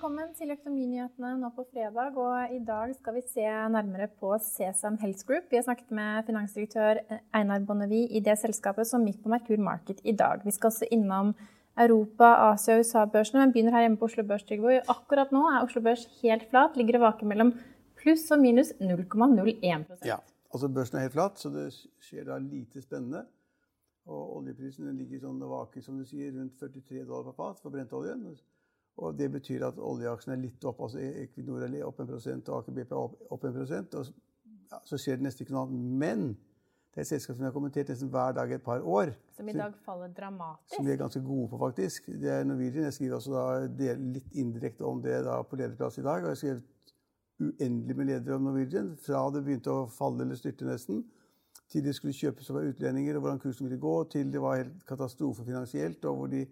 Velkommen til Økonominyhetene nå på fredag. og I dag skal vi se nærmere på Sesam Health Group. Vi har snakket med finansdirektør Einar Bonnevie i det selskapet som gikk på Merkur Market i dag. Vi skal også innom Europa, Asia og USA-børsene, men begynner her hjemme på Oslo Børs. Trygve. Akkurat nå er Oslo Børs helt flat, ligger og vaker mellom pluss og minus 0,01% Ja, altså børsen er helt flat, så det skjer da lite spennende. Og oljeprisen ligger sånn og vaker, som du sier, rundt 43 dollar per fat for brentoljen. Og det betyr at oljeaksjene er litt opp. altså Equinor er opp 1 og Aker BP er opp, opp 1 og ja, Så skjer det nesten ikke noe annet. Men det er et selskap som jeg har kommentert nesten hver dag i et par år. Som i dag faller dramatisk? Som vi er ganske gode på, faktisk. Det er Norwegian. Jeg skriver også da, litt indirekte om det da på lederplass i dag. Og jeg har skrevet uendelig med ledere om Norwegian. Fra det begynte å falle eller styrte nesten, til de skulle kjøpes av utlendinger, og hvordan kursen ville gå, til det var helt katastrofe finansielt, og hvor de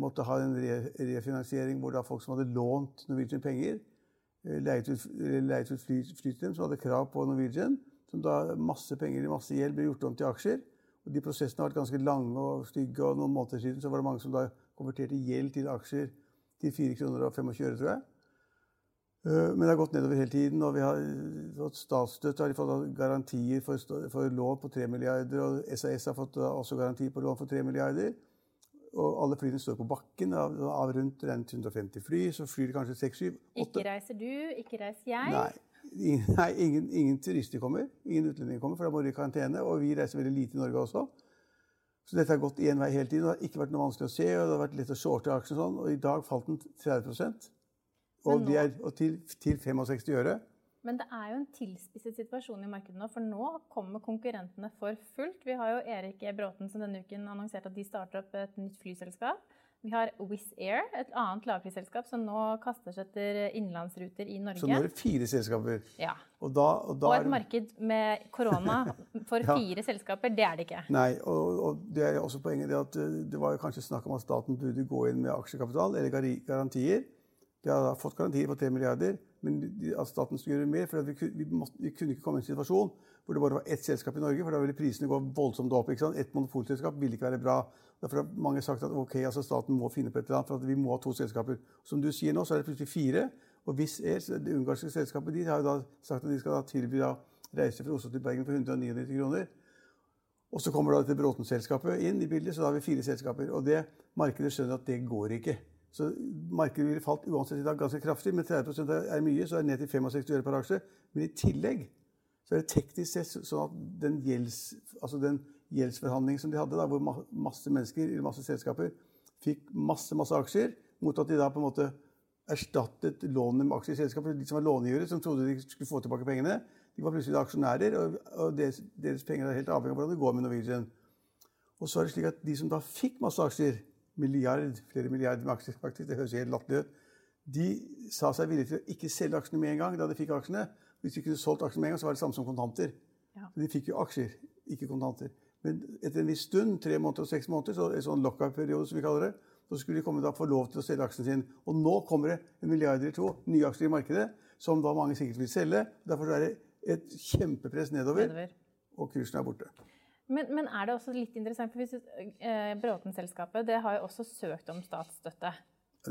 måtte ha en re refinansiering hvor da folk som hadde lånt Norwegian penger, eh, leiet ut, leiet ut fly, som hadde krav på Norwegian, som da masse penger i masse gjeld ble gjort om til aksjer. Og de prosessene har vært ganske lange og stygge, og noen måneder siden så var det mange som da konverterte gjeld til aksjer til 4 kroner og 25 øre, tror jeg. Eh, Men det har gått nedover hele tiden, og vi har fått statsstøtte. har de fått garantier for, for lån på 3 milliarder, og SAS har fått også garanti på lån for 3 milliarder. Og alle flyene står på bakken. Av, av rundt 150 fly, så flyr det kanskje 6-7-8. Ikke reiser du, ikke reiser jeg. Nei, ingen, nei ingen, ingen, turister kommer. Ingen utlendinger kommer, for da må de i karantene. Og vi reiser veldig lite i Norge også. Så dette har gått én vei hele tiden. Det har ikke vært noe vanskelig å se, og det har vært lett å shorte aksjen sånn. Og i dag falt den 30 og, de er, og til, til 65 øre. Men det er jo en tilspisset situasjon i markedet nå, for nå kommer konkurrentene for fullt. Vi har jo Erik Bråten som denne uken annonserte at de starter opp et nytt flyselskap. Vi har Wizz Air, et annet lavprisselskap som nå kaster seg etter innenlandsruter i Norge. Så nå er det fire selskaper. Ja. Og, da, og, da og et marked med korona for Ja. fire selskaper, det er det ikke. Nei, og, og det er også poenget det at eh, det var jo kanskje snakk om at staten burde gå inn med aksjekapital eller garantier. De har fått garantier på 3 milliarder, men at staten skulle gjøre mer. For vi, vi, måtte, vi kunne ikke komme i en situasjon hvor det bare var ett selskap i Norge, for da ville prisene gå voldsomt opp. ikke sant? Et monopolselskap ville ikke være bra. Derfor har mange sagt at ok, altså staten må finne på et eller annet, for vi må ha to selskaper. Som du sier nå, så er det plutselig fire. Og Wizz Air, det ungarske selskapet, de har jo da sagt at de skal da tilby da reiser fra Oslo til Bergen for 199 kroner. Og så kommer da dette Bråten-selskapet inn i bildet, så da har vi fire selskaper. Og det markedet skjønner at det går ikke. Så markedet ville falt uansett i dag ganske kraftig, men 30 er mye, så er det ned til 65 øre per aksje. Men i tillegg så er det teknisk sett sånn at den, gjelds, altså den gjeldsforhandlingen som de hadde, da, hvor masse mennesker i masse selskaper fikk masse, masse aksjer, mot at de da på en måte erstattet lånene med aksjer i selskapet. De som var långivere, som trodde de skulle få tilbake pengene, de var plutselig aksjonærer, og deres, deres penger er helt avhengig av hvordan det går med Norwegian. Og så er det slik at de som da fikk masse aksjer, milliard, flere milliarder med aksjer, faktisk, det høres helt latterlig ut, de sa seg villige til å ikke selge aksjene med en gang da de fikk aksjene. Hvis de kunne solgt aksjene med en gang, så var det samme som kontanter. Ja. Så de fikk jo aksjer, ikke kontanter. Men etter en viss stund, tre måneder og seks måneder, så en sånn lockup-periode som vi kaller det, så skulle de komme da få lov til å selge aksjene sine. Og nå kommer det en milliard eller to nye aksjer i markedet, som da mange sikkert vil selge. Derfor er det et kjempepress nedover, Nedover. og kursen er borte. Men, men, er det også litt interessant, for eh, Bråten-selskapet det har jo også søkt om statsstøtte.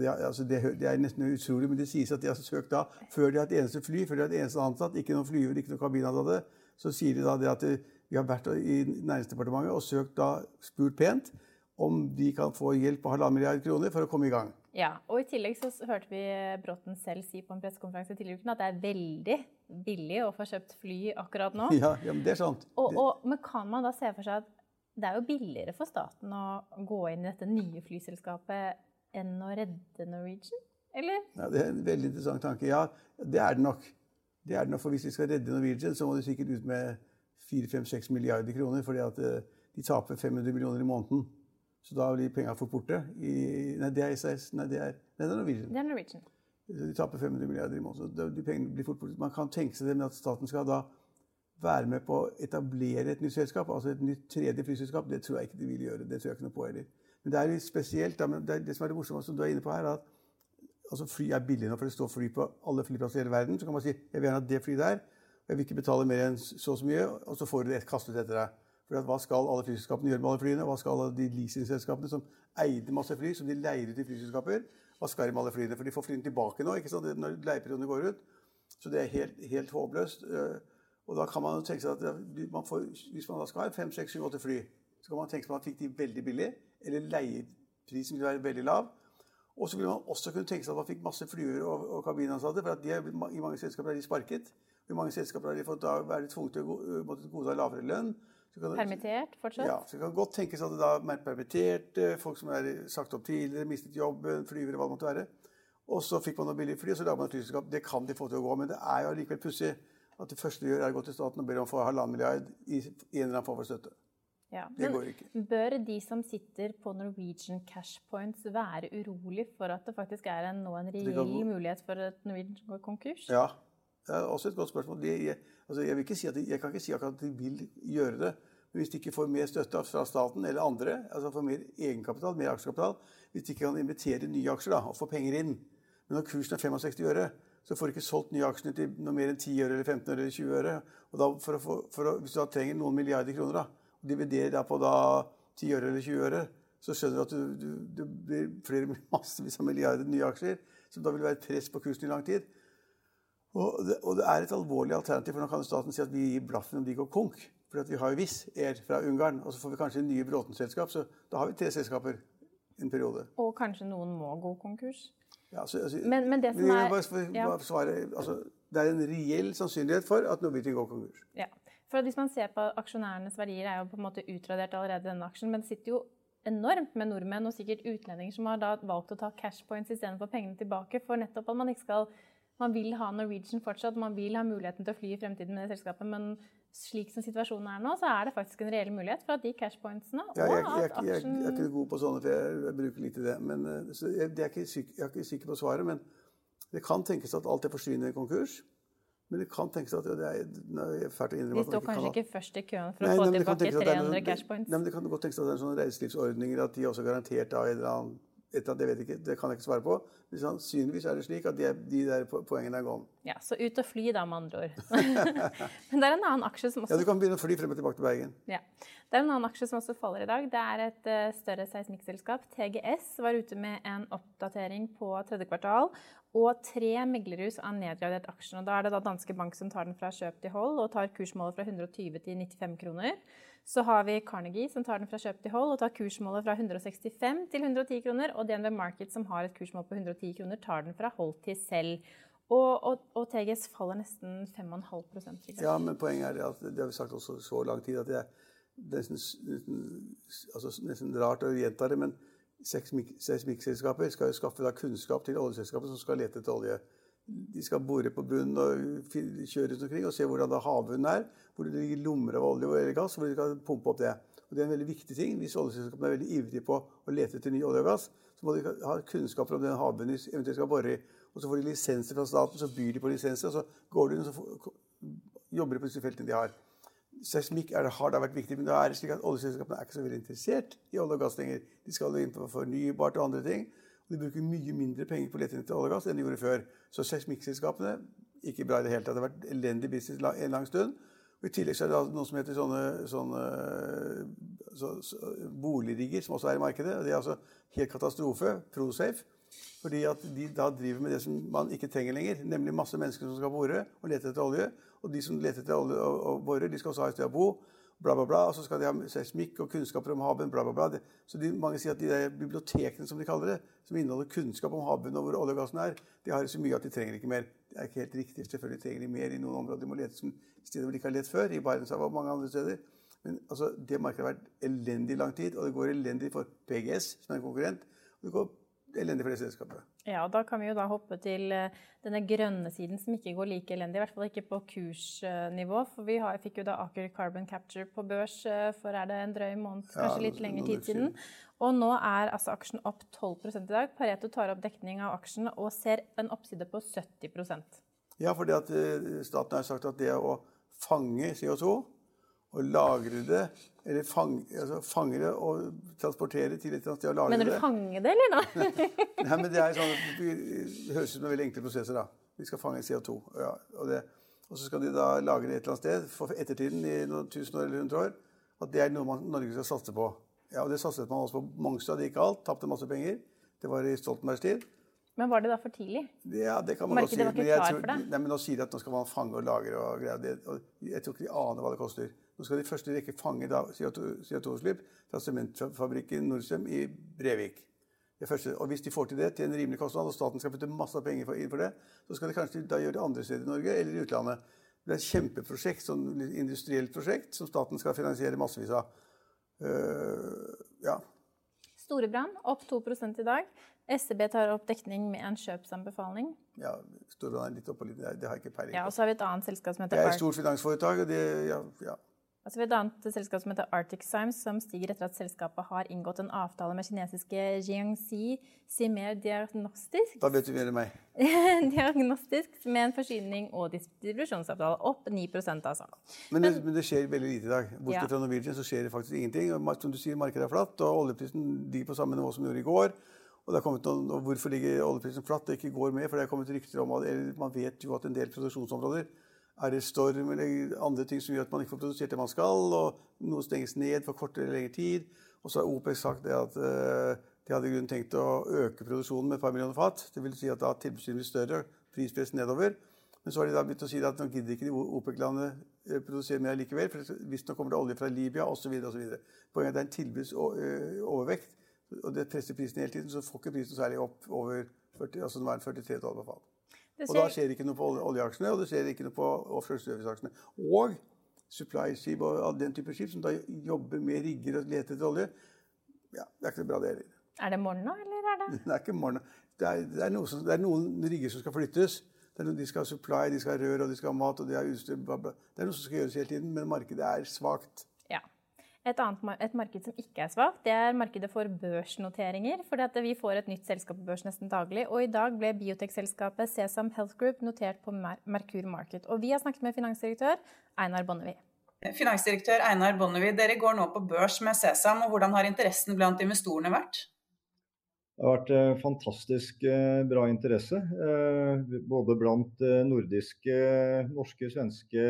Ja, altså det, det, er nesten utrolig, men det sies at de har søkt da før de har et eneste fly, før de har et eneste ansatt, ikke noen flyver, ikke noen kabinansatte. Så sier de da det at vi har vært i Næringsdepartementet og søkt da, spurt pent om de kan få hjelp på halvannen milliard kroner for å komme i gang. Ja, og I tillegg så hørte vi Bråten selv si på en pressekonferanse tidligere uken at det er veldig billig å få kjøpt fly akkurat nå. Ja, ja men det er sant. Og, og, men kan man da se for seg at det er jo billigere for staten å gå inn i dette nye flyselskapet enn å redde Norwegian? Eller? Ja, Det er en veldig interessant tanke. Ja, det er det nok. Det er det nok, for Hvis vi skal redde Norwegian, så må de sikkert ut med 4-5-6 milliarder kroner. fordi at eh, de taper 500 millioner i måneden. Så da blir penga fort borte. I, nei, det er SAS. Nei, det er, nei, det er Norwegian. Det er Norwegian. De taper 500 milliarder i måneden. De pengene blir fort borte. Man kan tenke seg det men at staten skal da være med på å etablere et nytt selskap, altså et nytt tredje flyselskap. Det tror jeg ikke de vil gjøre. Det tror jeg ikke noe på heller. Men det er litt spesielt. Det, det som er det morsomme, som du er inne på her, er at altså fly er billig nå, for det står fly på alle flyplasser i hele verden. Så kan man si jeg vil gjerne ha det flyet der, og jeg vil ikke betale mer enn så og så mye, og så får du det kastet etter deg. For Hva skal alle flyselskapene gjøre med alle flyene? Hva skal alle de leasingselskapene som eide masse fly, som de leier til flyselskaper? Hva skal de med alle flyene? For de får flyene tilbake nå ikke sant? når leieperioden går ut. Så det er helt, helt håpløst. Eh, og da kan man tenke seg at man får, hvis man da skal ha fem, seks, syv, åtte fly, så kan man tenke seg at man fikk de veldig billig, eller leieprisen vil være veldig lav. Og så ville man også kunne tenke seg at man fikk masse flyer og, og kabinansatte, for de, i mange selskaper er de sparket. I mange selskaper har de fått da være tvunget til å godta lavere lønn. Permittert fortsatt? Ja, så det kan godt tenkes at det da er permitterte, folk som er sagt opp tidligere, mistet jobben, flyvere, hva det måtte være. Og så fikk man noe billig fly, og så lager man et flyselskap. Det kan de få til å gå, men det er jo allikevel pussig at det første de gjør, er å gå til staten og ber om å få halvannen milliard i en eller annen form for støtte. Ja, det går ikke. Bør de som sitter på Norwegian cash points være urolig for at det faktisk er en, nå en reell mulighet for at Norwegian går konkurs? Ja, det er også et godt spørsmål. De, jeg, altså jeg, de, jeg, kan ikke si at de vil gjøre det. Men hvis de ikke får mer støtte fra staten eller andre, altså får mer egenkapital, mer aksjekapital, hvis de ikke kan invitere nye aksjer da, og få penger inn Men når kursen er 65 øre, så får de ikke solgt nye aksjer til noe mer enn 10 øre eller 15 øre eller 20 øre. Og da, for å få, for å, hvis du da trenger noen milliarder kroner, da, og dividerer da på da 10 øre eller 20 øre, så skjønner du at du, du, du blir flere massevis av milliarder nye aksjer, som da vil være press på kursen i lang tid. Og det, og det, er et alvorlig alternativ, for nå kan staten si at vi gir blaffen om de går konk. For vi har jo Wizz Air fra Ungarn, og så får vi kanskje nye Bråten-selskap. Så da har vi tre selskaper en periode. Og kanskje noen må gå konkurs? Ja, altså, altså, men, men, det som er bare, ja. svare, altså, Det er en reell sannsynlighet for at Norwegian går konkurs. Ja. For Hvis man ser på aksjonærenes verdier, er jo på en måte utradert allerede denne aksjen. Men det sitter jo enormt med nordmenn og sikkert utlendinger som har valgt å ta cash points istedenfor pengene tilbake. For nettopp at man ikke skal man vil ha Norwegian fortsatt, man vil ha muligheten til å fly i fremtiden med det selskapet. Men slik som situasjonen er nå, så er det faktisk en reell mulighet for at de cashpointsene og ja, jeg, jeg, jeg, jeg, er ikke god på sånne, for jeg, bruker litt i det. Men, eh, jeg, er ikke syk, jeg er ikke sikker på svaret. Men det kan tenkes at alt det forsvinner i konkurs. Men det kan tenkes at det er, fælt å innrømme De står kanskje ikke først i køen for nei, å få tilbake 300 cashpoints? Nei, men Det kan godt tenkes at det er sånne reiselivsordninger at de også er garantert av en eller annen etter at jeg vet ikke, det kan jeg ikke svare på. Men sannsynligvis er det slik at de, de der poengene er gone. Ja, Så ut og fly, da, med andre ord. Men det er en annen aksje som også Ja, du kan begynne å fly frem og tilbake til Bergen. Ja. Det er en annen aksje som også faller i dag. Det er et uh, større seismikkselskap. TGS var ute med en oppdatering på tredje kvartal. Og tre meglerhus har nedgradert aksjen. Og da er det da Danske Bank som tar den fra kjøp til hold og tar kursmålet fra 120 til 95 kroner. Så har vi Carnegie som tar den fra kjøp til hold og tar kursmålet fra 165 til 110 kroner. Og DNV Market som har et kursmål på 110 kroner, tar den fra hold til selv. Og, og, og TGS faller nesten 5,5% Ja, men poenget er at det har vi sagt også så lang tid at det er nesten, altså nesten rart å gjenta det. men Seismikkselskaper skal jo skaffe kunnskap til oljeselskapet som skal lete etter olje. De skal bore på bunnen og kjøre rundt omkring og se hvordan havbunnen er. Hvor det ligger lommer av olje eller gass, hvor de kan pumpe opp det. Og Det er en veldig viktig ting. Hvis oljeselskapene er veldig ivrige på å lete etter ny olje og gass, så må de ha kunnskaper om den havbunnen de eventuelt skal bore i. Og Så får de lisenser fra staten, så byr de på lisenser, og så går de inn og så jobber de på disse feltene de har. Seismikk har da vært viktig, men da er det slik at oljeselskapene er ikke så veldig interessert i olje og gass lenger. De skal inn på fornybart og andre ting. Og De bruker mye mindre penger på leting etter olje og gass enn de gjorde før. Så seismikkselskapene ikke bra i det hele tatt. Det har vært elendig business en lang stund. Og I tillegg er det noe som heter sånne, sånne så, så, boligrigger, som også er i markedet. og Det er altså helt katastrofe. Prosafe. Fordi at de da driver med det som man ikke trenger lenger, nemlig masse mennesker som skal bore og lete etter olje. Og de som leter etter olje og borer, de skal også ha et sted å bo. Bla, bla, bla. Og så skal de ha seismikk og kunnskaper om havbunnen. Bla, bla, bla. Så de, mange sier at de der bibliotekene som de kaller det, som inneholder kunnskap om havbunnen og hvor olje og gassen er, de har så mye at de trenger ikke mer. Det er ikke helt riktig. Selvfølgelig trenger de mer i noen områder. De må lete som steder hvor de ikke har lett før. I Barentshavet og mange andre steder. Men altså, det markedet har vært elendig lang tid, og det går elendig for PGS, som er en konkurrent. Og det går elendig for det selskapet. Ja, og Da kan vi jo da hoppe til eh, denne grønne siden, som ikke går like elendig. I hvert fall ikke på kursnivå. For vi har, fikk jo da Aker Carbon Capture på børs eh, for er det en drøy måned, kanskje litt lengre tid siden. Og nå er altså aksjen opp 12% i dag. Pareto tar opp dekning av aksjen og ser en oppside på 70% Ja, fordi at eh, staten har sagt at det å fange CO2 og lagre det eller fange, altså fange det og transportere til et eller annet sted og lagre det. Mener du fange det, eller noe? Nei, men det er sånn, det høres ut som en veldig enkle prosesser. da. Vi skal fange CO2. Ja, og, det, og, så skal de da lagre det et eller annet sted for ettertiden i noen tusen år eller hundre år. At det er noe man, Norge skal satse på. Ja, og Det satset man også på Mongstad. Det gikk alt. Tapte masse penger. Det var i Stoltenbergs tid. Men var det da for tidlig? Ja, det kan man Markedet si. Men, klar? Nei, men Nå sier de at nå skal man fange og lagre og greier. Det, og jeg tror ikke de aner hva det koster. Nå skal de i første rekke fange CO2-utslipp fra sementfabrikken Norcem i Brevik. Og Hvis de får til det til en rimelig kostnad, og staten skal putte masse penger inn for det, så skal de kanskje da gjøre det andre steder i Norge eller i utlandet. Det er et kjempeprosjekt, sånn industrielt prosjekt som staten skal finansiere massevis av. Uh, ja. Storebrand opp 2 i dag. SEB tar opp dekning med en kjøpsanbefaling. Ja, Storebrand er litt opp og litt. Det har jeg ikke peiling på. Ja, og så har vi et annet selskap som heter Det er et stort finansforetak, og det ja, ja. Altså, har et annet selskap som heter Arctic Symes, som stiger etter at selskapet har inngått en avtale med kinesiske Jiangxi Simer Diagnostisk. Da vet du mer enn meg. Diagnostisk med en forsyning- og distribusjonsavtale. Opp 9% altså. Men det, men det, skjer veldig lite i dag. Bortsett ja. fra Norwegian så skjer det faktisk ingenting. Som du sier, Markedet er flatt, og oljeprisen ligger på samme nivå som den gjorde i går. Og, noen, og Hvorfor ligger oljeprisen flatt? Det ikke går med, for det er kommet rykter om at man vet jo at en del produksjonsområder er det storm eller andre ting som gjør at man ikke får produsert det man skal, og noe stenges ned for kortere eller lengre tid. Og så har OPEC sagt at uh, de hadde grunn tenkt å øke produksjonen med et par millioner fat. Det vil si at da tilbudsgiveren blir større, prispress nedover. Men så har de da begynt å si at nå gidder ikke de OPEC-landene eh, produsere mer likevel, for visstnok kommer det olje fra Libya osv. Poenget er at det er en tilbudsovervekt, og det presser prisen hele tiden. Så får ikke prisen særlig opp over 40, altså nå er den 43 dollar på fat. Og da skjer det ikke noe på oljeaksjene, og det skjer ikke noe på offshore service-aksjene. Og supply-skip og den type skip som da jobber med rigger og leter etter olje, ja, det er ikke bra, det heller. Er det morgen nå, eller er det Det er ikke morgen. Det det, er noe som, det er, noen rigger som skal flyttes. Noen, de skal ha supply, de skal ha rør, og de skal ha mat, og de har utstyr. Bla bla. Det er noe som skal gjøres hele tiden, men markedet er svakt. Et, annet, et marked som ikke er svakt, det er markedet for børsnoteringer. For vi får et nytt selskap på børs nesten daglig. Og i dag ble biotekselskapet Sesam Health Group notert på Merkur Market. Og vi har snakket med finansdirektør Einar Bonnevie. Finansdirektør Einar Bonnevie, dere går nå på børs med Sesam. og Hvordan har interessen blant investorene vært? Det har vært eh, fantastisk eh, bra interesse. Eh, både blant nordiske, norske, svenske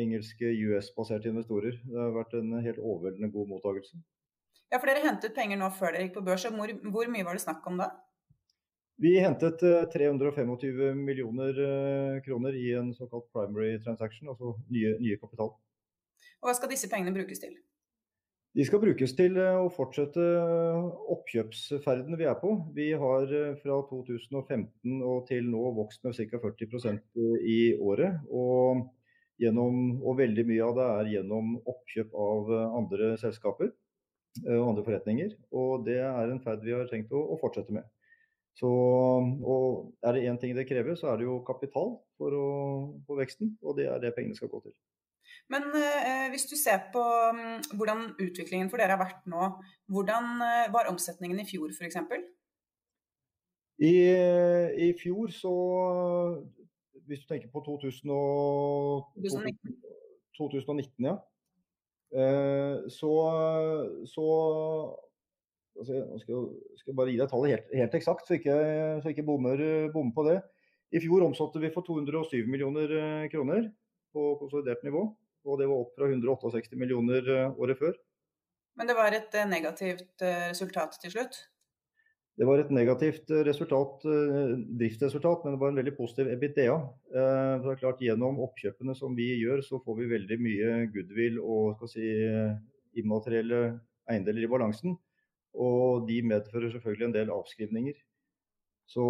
engelske US-baserte investorer. Det har vært en helt overveldende god mottakelse. Ja, for Dere hentet penger nå før dere gikk på børs. Hvor, hvor mye var det snakk om da? Vi hentet 325 eh, millioner eh, kroner i en såkalt primary transaction, altså nye, nye kapital. Og Hva skal disse pengene brukes til? De skal brukes til eh, å fortsette oppkjøpsferden vi er på. Vi har fra 2015 og til nå vokst med ca. 40% i året. og gjennom, og veldig mye av det er gjennom oppkjøp av eh, andre selskaper eh, og andre forretninger. Og det er en ferd vi har tenkt å, å fortsette med. Så, og Er det én ting det krever, så er det jo kapital for, å, for veksten. Og det er det pengene skal gå til. Men eh, hvis du ser på um, hvordan utviklingen for dere har vært nå, hvordan eh, var omsetningen i fjor f.eks.? I, I fjor så hvis du tenker på 2000 og, 2019. 2019 ja. Eh, så, så altså, Jeg skal, skal bare gi deg tallet helt, helt eksakt, så ikke, så ikke bommer, bommer, på det. I fjor omsatte vi for 207 millioner eh, kroner. på konsolidert nivå. Og det var opp fra 168 millioner året før. Men det var et negativt resultat til slutt? Det var et negativt resultat, driftsresultat, men det var en veldig positiv EBITDA. Det er klart Gjennom oppkjøpene som vi gjør, så får vi veldig mye goodwill og si, immaterielle eiendeler i balansen. Og de medfører selvfølgelig en del avskrivninger. Så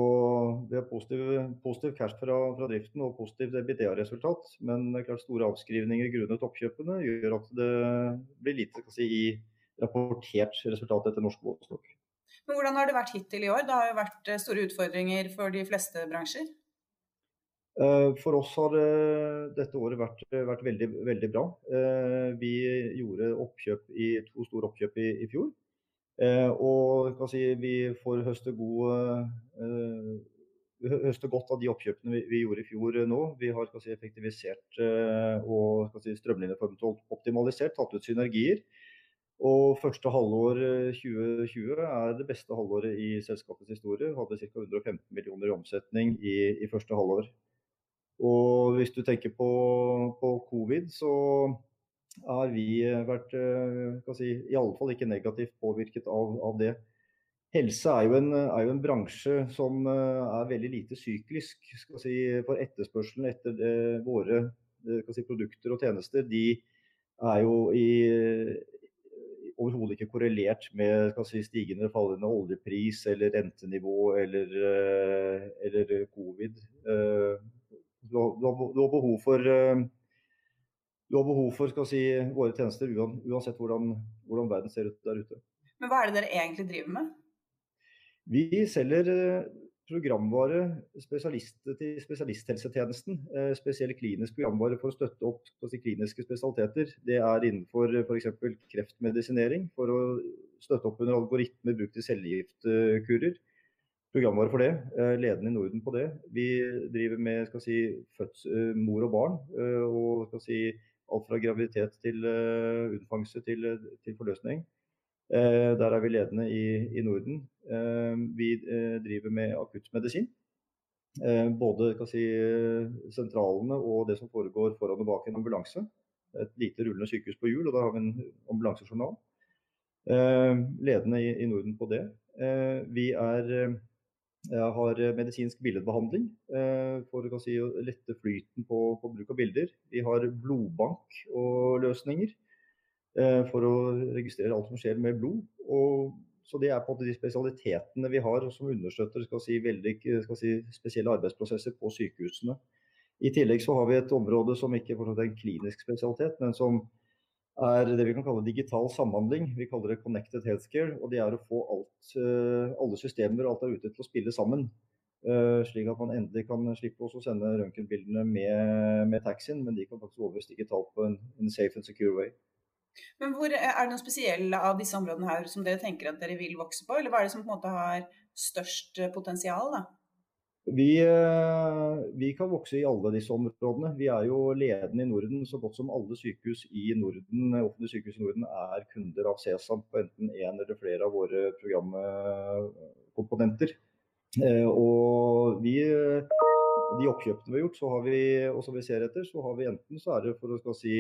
vi har positiv, positiv cash fra, fra, driften og positivt EBITDA-resultat. Men klart store avskrivninger grunnet oppkjøpene gjør at det blir lite si, i rapportert resultat etter norsk målestokk. Men hvordan har det vært hittil i år? Det har jo vært store utfordringer for de fleste bransjer? Eh, for oss har dette året vært, vært veldig, veldig, bra. Eh, vi gjorde i, to store oppkjøp i, i fjor. Eh, og si, vi får høste, god, høste, godt av de oppkjøpene vi, vi, gjorde i fjor nå. Vi har si, effektivisert og si, strømlinjeformet optimalisert, tatt ut synergier. Og første halvår 2020 er det beste halvåret i selskapets historie. Vi hadde ca. 115 millioner i omsetning i, i første halvår. Og hvis du tenker på, på covid, så har vi vært si, i alle fall ikke negativt påvirket av, av det. Helse er jo, en, er jo, en, bransje som er veldig lite syklisk. Si, for etterspørselen etter det, våre si, produkter og tjenester, de er jo i, overhodet ikke korrelert med si, stigende eller fallende oljepris eller rentenivå eller, eller covid. Du har, du har, behov for eh, du har behov for si, våre tjenester uansett hvordan, hvordan, verden ser ut der ute. Men hva er det dere egentlig driver med? Vi selger eh, programvare spesialist til spesialisthelsetjenesten. Eh, spesiell klinisk programvare for å støtte opp si, kliniske spesialiteter. Det er innenfor f.eks. kreftmedisinering, for å støtte opp under algoritmer brukt til cellegiftkurer programvare for det. Eh, ledende i Norden på det. Vi driver med si, føds, eh, mor og barn. Eh, og si, alt fra graviditet til unnfangelse til, til forløsning. Der er vi ledende i, i Norden. Vi driver med akuttmedisin. Både si, sentralene og det som foregår foran og bak en ambulanse. Et lite rullende sykehus på hjul, og da har vi en ambulansejournal. Ledende i, i Norden på det. Vi er jeg har eh, medisinsk billedbehandling eh, for si, å lette flyten på, på, bruk av bilder. Vi har blodbank og løsninger eh, for å registrere alt som skjer med blod. Og, så Det er på de spesialitetene vi har som understøtter si, veldig si, spesielle arbeidsprosesser på sykehusene. I tillegg så har vi et område som ikke er en klinisk spesialitet, men som er det vi kan kalle digital samhandling. Vi kaller det connected healthcare. og Det er å få alt, eh, alle systemer og alt der ute til å spille sammen. Uh, slik at man endelig kan slippe å sende røntgenbildene med, med taxien, men de kan faktisk overføres digitalt på en, en, safe and secure way. Men hvor, Er det noen spesielle av disse områdene her som dere tenker at dere vil vokse på, eller hva er det som på en måte har størst potensial? da? Vi, eh, vi, kan vokse i alle disse områdene. Vi er jo ledende i Norden. Så godt som alle sykehus i Norden, offentlige sykehus i Norden er kunder av Cesam på enten én eller flere av våre programkomponenter. Eh, og vi, de oppkjøpene vi har gjort, så har vi, og som vi ser etter, så har vi enten så er det for å si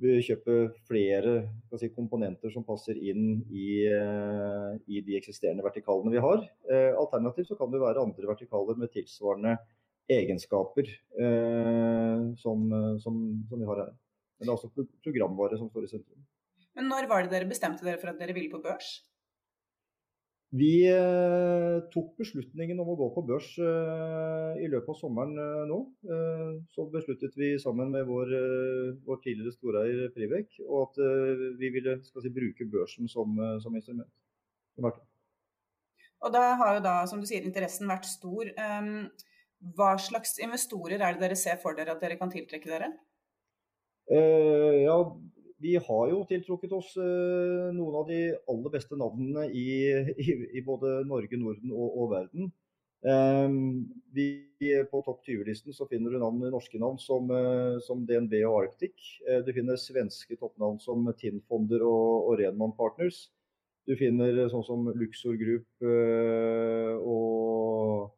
kjøpe flere si, komponenter som passer inn i, eh, i, de eksisterende vertikalene vi har. Eh, alternativt så kan det være andre vertikaler med tilsvarende egenskaper eh, som, som, som, vi har her. Men det er også programvare som står i sentrum. Men når var det dere bestemte dere for at dere ville på børs? Vi eh, tok beslutningen om å gå på børs eh, i løpet av sommeren eh, nå. Så besluttet vi sammen med vår, vår tidligere storeier Frivek og at vi ville si, bruke børsen som, som instrument. Og da har jo da, som du sier, interessen vært stor. Ehm, hva slags investorer er det dere ser for dere at dere kan tiltrekke dere? ja, vi har jo tiltrukket oss eh, noen av de aller beste navnene i, i, i både Norge, Norden og, og verden. Um, vi, på topp 20-listen så finner du navn, norske navn som, uh, som DNB og Arctic. Uh, du finner svenske toppnavn som Tinnfonder og, og Renman Partners. Du finner sånn som Luxor Group og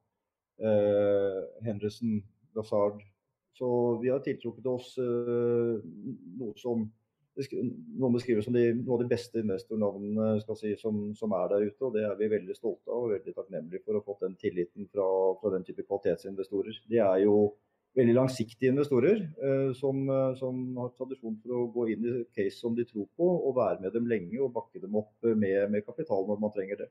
Henderson Lazard Så vi har tiltrukket oss noe som noen beskriver som de, noen av de beste investornavnene si, som, som, er der ute. og Det er vi veldig stolte av og veldig takknemlige for å ha fått den tilliten fra, fra den type kvalitetsinvestorer. De er jo veldig langsiktige investorer eh, som, eh, som, har tradisjon for å gå inn i case som de tror på, og være med dem lenge og bakke dem opp med, med kapital når man trenger det.